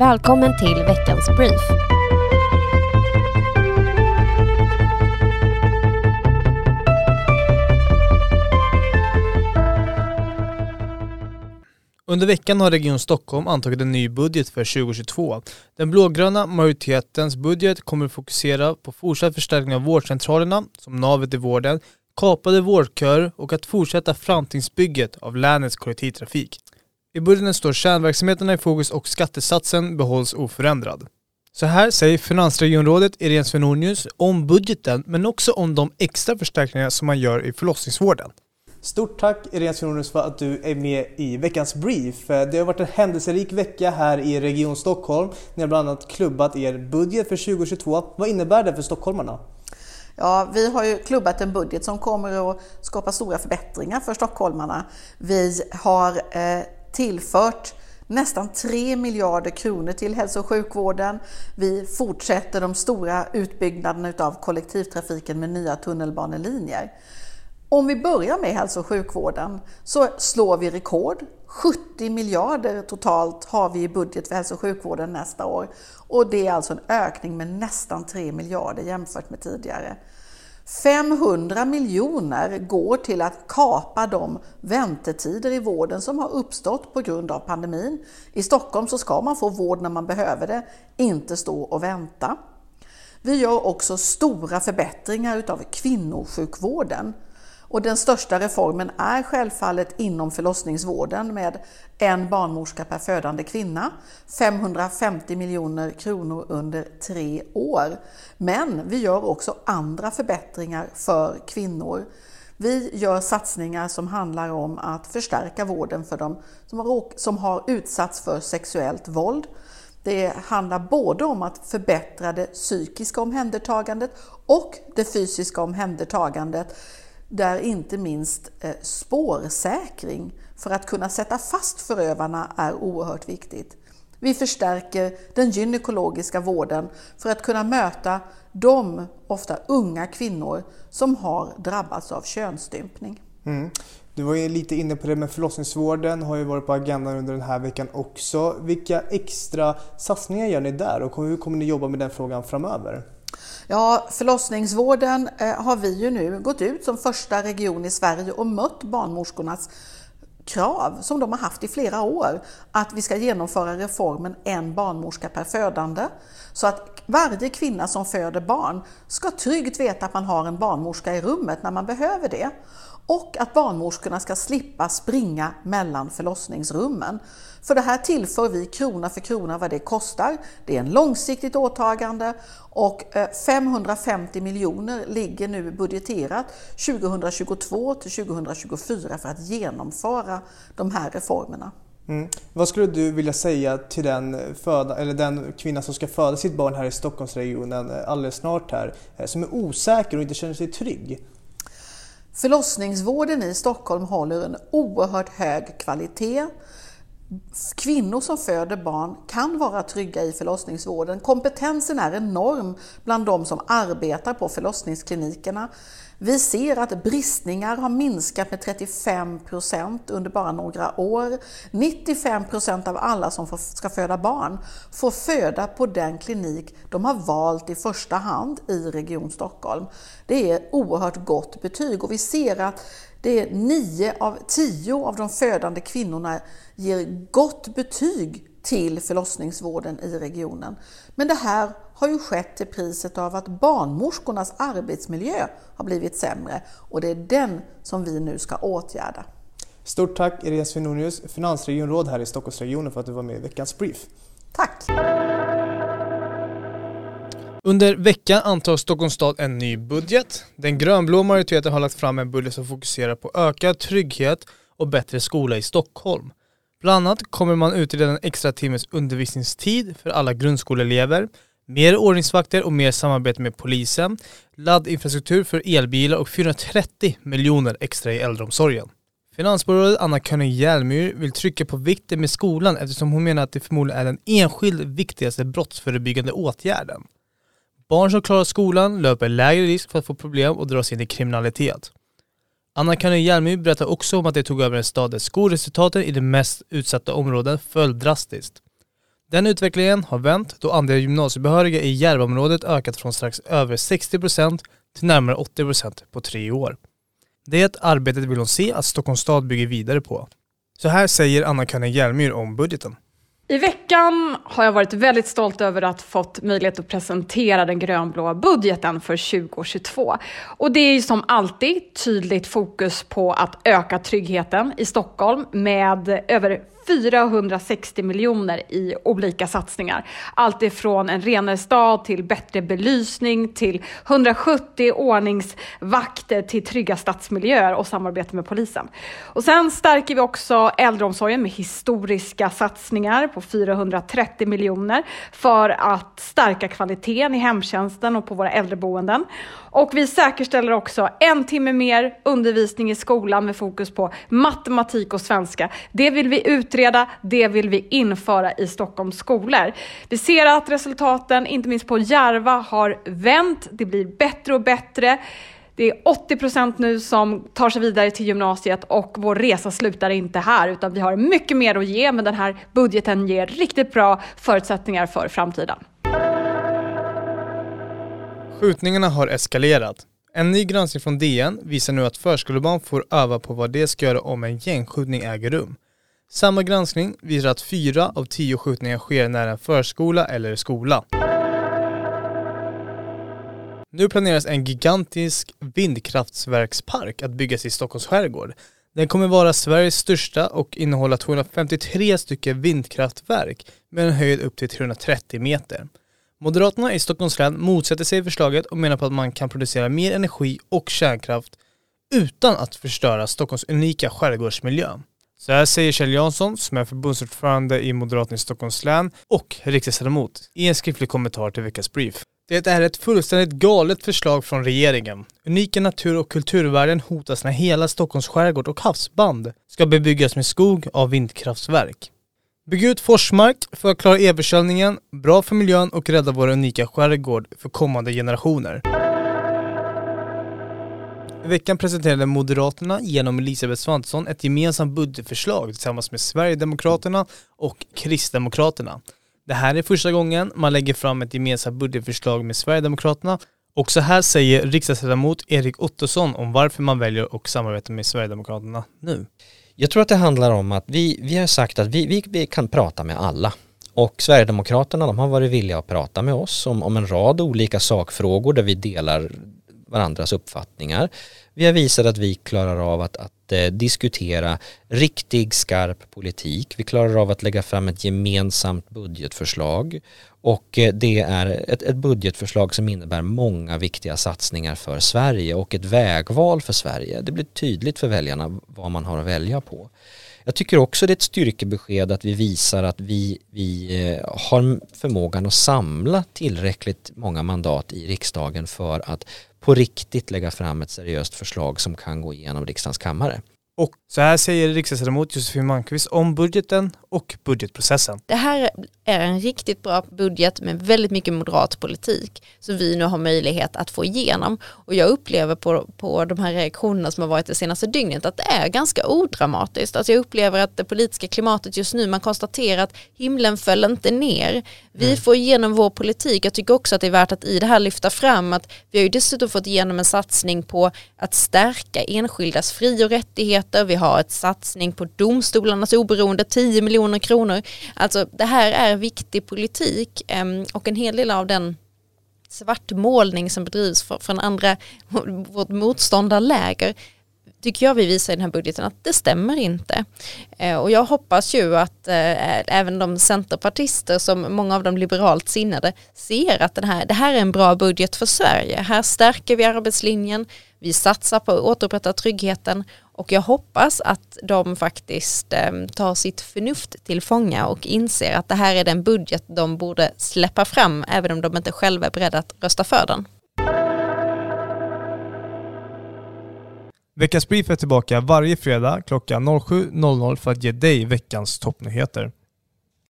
Välkommen till veckans brief. Under veckan har Region Stockholm antagit en ny budget för 2022. Den blågröna majoritetens budget kommer att fokusera på fortsatt förstärkning av vårdcentralerna som navet i vården, kapade vårdköer och att fortsätta framtidsbygget av länets kollektivtrafik. I budgeten står kärnverksamheterna i fokus och skattesatsen behålls oförändrad. Så här säger finansregionrådet Irene Svenonius om budgeten men också om de extra förstärkningar som man gör i förlossningsvården. Stort tack Irene Svenonius för att du är med i veckans brief. Det har varit en händelserik vecka här i Region Stockholm. Ni har bland annat klubbat er budget för 2022. Vad innebär det för stockholmarna? Ja, vi har ju klubbat en budget som kommer att skapa stora förbättringar för stockholmarna. Vi har eh, tillfört nästan 3 miljarder kronor till hälso och sjukvården. Vi fortsätter de stora utbyggnaderna av kollektivtrafiken med nya tunnelbanelinjer. Om vi börjar med hälso och sjukvården så slår vi rekord. 70 miljarder totalt har vi i budget för hälso och sjukvården nästa år. Och det är alltså en ökning med nästan 3 miljarder jämfört med tidigare. 500 miljoner går till att kapa de väntetider i vården som har uppstått på grund av pandemin. I Stockholm så ska man få vård när man behöver det, inte stå och vänta. Vi gör också stora förbättringar utav kvinnosjukvården. Och den största reformen är självfallet inom förlossningsvården med en barnmorska per födande kvinna, 550 miljoner kronor under tre år. Men vi gör också andra förbättringar för kvinnor. Vi gör satsningar som handlar om att förstärka vården för dem som har, utsatts för sexuellt våld. Det handlar både om att förbättra det psykiska omhändertagandet och det fysiska omhändertagandet där inte minst eh, spårsäkring för att kunna sätta fast förövarna är oerhört viktigt. Vi förstärker den gynekologiska vården för att kunna möta de ofta unga kvinnor som har drabbats av könsstympning. Mm. Du var ju lite inne på det med förlossningsvården, har ju varit på agendan under den här veckan också. Vilka extra satsningar gör ni där och hur kommer ni jobba med den frågan framöver? Ja, förlossningsvården eh, har vi ju nu gått ut som första region i Sverige och mött barnmorskornas krav som de har haft i flera år att vi ska genomföra reformen en barnmorska per födande. Så att varje kvinna som föder barn ska tryggt veta att man har en barnmorska i rummet när man behöver det och att barnmorskorna ska slippa springa mellan förlossningsrummen. För det här tillför vi krona för krona vad det kostar. Det är en långsiktigt åtagande och eh, 550 miljoner ligger nu budgeterat 2022 till 2024 för att genomföra de här reformerna. Mm. Vad skulle du vilja säga till den, eh, föda, eller den kvinna som ska föda sitt barn här i Stockholmsregionen eh, alldeles snart här, som är osäker och inte känner sig trygg? Förlossningsvården i Stockholm håller en oerhört hög kvalitet. Kvinnor som föder barn kan vara trygga i förlossningsvården. Kompetensen är enorm bland de som arbetar på förlossningsklinikerna. Vi ser att bristningar har minskat med 35 procent under bara några år. 95 procent av alla som ska föda barn får föda på den klinik de har valt i första hand i Region Stockholm. Det är oerhört gott betyg och vi ser att det är 9 av 10 av de födande kvinnorna ger gott betyg till förlossningsvården i regionen. Men det här har ju skett till priset av att barnmorskornas arbetsmiljö har blivit sämre och det är den som vi nu ska åtgärda. Stort tack Irene Svenonius, finansregionråd här i Stockholmsregionen för att du var med i veckans brief. Tack! Under veckan antar Stockholms stad en ny budget. Den grönblå majoriteten har lagt fram en budget som fokuserar på ökad trygghet och bättre skola i Stockholm. Bland annat kommer man utreda en extra timmes undervisningstid för alla grundskoleelever, mer ordningsvakter och mer samarbete med polisen, laddinfrastruktur för elbilar och 430 miljoner extra i äldreomsorgen. Finansborgarrådet Anna König Hjelmyr vill trycka på vikten med skolan eftersom hon menar att det förmodligen är den enskilt viktigaste brottsförebyggande åtgärden. Barn som klarar skolan löper lägre risk för att få problem och dras in i kriminalitet. Anna König Hjelmyr berättar också om att de tog över en stad där skolresultaten i de mest utsatta områden föll drastiskt. Den utvecklingen har vänt då andelen gymnasiebehöriga i Järvaområdet ökat från strax över 60% till närmare 80% på tre år. Det arbetet vill hon se att Stockholms stad bygger vidare på. Så här säger Anna-Karin Hjelmyr om budgeten. I veckan har jag varit väldigt stolt över att fått möjlighet att presentera den grönblåa budgeten för 2022. Och det är ju som alltid tydligt fokus på att öka tryggheten i Stockholm med över 460 miljoner i olika satsningar. Allt ifrån en renare stad till bättre belysning till 170 ordningsvakter till trygga stadsmiljöer och samarbete med polisen. Och sen stärker vi också äldreomsorgen med historiska satsningar på 430 miljoner för att stärka kvaliteten i hemtjänsten och på våra äldreboenden. Och vi säkerställer också en timme mer undervisning i skolan med fokus på matematik och svenska. Det vill vi utreda, det vill vi införa i Stockholms skolor. Vi ser att resultaten, inte minst på Järva, har vänt. Det blir bättre och bättre. Det är 80 procent nu som tar sig vidare till gymnasiet och vår resa slutar inte här utan vi har mycket mer att ge men den här budgeten ger riktigt bra förutsättningar för framtiden. Skjutningarna har eskalerat. En ny granskning från DN visar nu att förskolebarn får öva på vad de ska göra om en gängskjutning äger rum. Samma granskning visar att fyra av tio skjutningar sker nära en förskola eller skola. Nu planeras en gigantisk vindkraftsverkspark att byggas i Stockholms skärgård. Den kommer vara Sveriges största och innehålla 253 stycken vindkraftverk med en höjd upp till 330 meter. Moderaterna i Stockholms län motsätter sig förslaget och menar på att man kan producera mer energi och kärnkraft utan att förstöra Stockholms unika skärgårdsmiljö. Så här säger Kjell Jansson, som är förbundsordförande i Moderaterna i Stockholms län och riksdagsledamot, i en skriftlig kommentar till veckans brief. Det är ett fullständigt galet förslag från regeringen. Unika natur och kulturvärden hotas när hela Stockholms skärgård och havsband ska bebyggas med skog av vindkraftverk. Bygg ut Forsmark för att klara elförsörjningen, bra för miljön och rädda vår unika skärgård för kommande generationer. I veckan presenterade Moderaterna genom Elisabeth Svantesson ett gemensamt budgetförslag tillsammans med Sverigedemokraterna och Kristdemokraterna. Det här är första gången man lägger fram ett gemensamt budgetförslag med Sverigedemokraterna och så här säger riksdagsledamot Erik Ottosson om varför man väljer att samarbeta med Sverigedemokraterna nu. Jag tror att det handlar om att vi, vi har sagt att vi, vi, vi kan prata med alla. Och Sverigedemokraterna de har varit villiga att prata med oss om, om en rad olika sakfrågor där vi delar varandras uppfattningar. Vi har visat att vi klarar av att, att eh, diskutera riktig skarp politik. Vi klarar av att lägga fram ett gemensamt budgetförslag och eh, det är ett, ett budgetförslag som innebär många viktiga satsningar för Sverige och ett vägval för Sverige. Det blir tydligt för väljarna vad man har att välja på. Jag tycker också det är ett styrkebesked att vi visar att vi, vi eh, har förmågan att samla tillräckligt många mandat i riksdagen för att på riktigt lägga fram ett seriöst förslag som kan gå igenom riksdagens kammare. Och så här säger riksdagsledamot Josefin Malmqvist om budgeten och budgetprocessen. Det här är en riktigt bra budget med väldigt mycket moderat politik som vi nu har möjlighet att få igenom. Och jag upplever på, på de här reaktionerna som har varit det senaste dygnet att det är ganska odramatiskt. Alltså jag upplever att det politiska klimatet just nu, man konstaterar att himlen föll inte ner. Vi mm. får igenom vår politik. Jag tycker också att det är värt att i det här lyfta fram att vi har ju dessutom fått igenom en satsning på att stärka enskildas fri och rättigheter. Vi har ett satsning på domstolarnas oberoende, 10 miljoner kronor. Alltså det här är viktig politik ehm, och en hel del av den svartmålning som bedrivs från andra, vårt motståndarläger tycker jag vi visar i den här budgeten att det stämmer inte. Eh, och jag hoppas ju att eh, även de centerpartister som många av de liberalt sinnade ser att den här, det här är en bra budget för Sverige. Här stärker vi arbetslinjen, vi satsar på att återupprätta tryggheten och jag hoppas att de faktiskt eh, tar sitt förnuft till fånga och inser att det här är den budget de borde släppa fram även om de inte själva är beredda att rösta för den. Veckans Brief är tillbaka varje fredag klockan 07.00 för att ge dig veckans toppnyheter.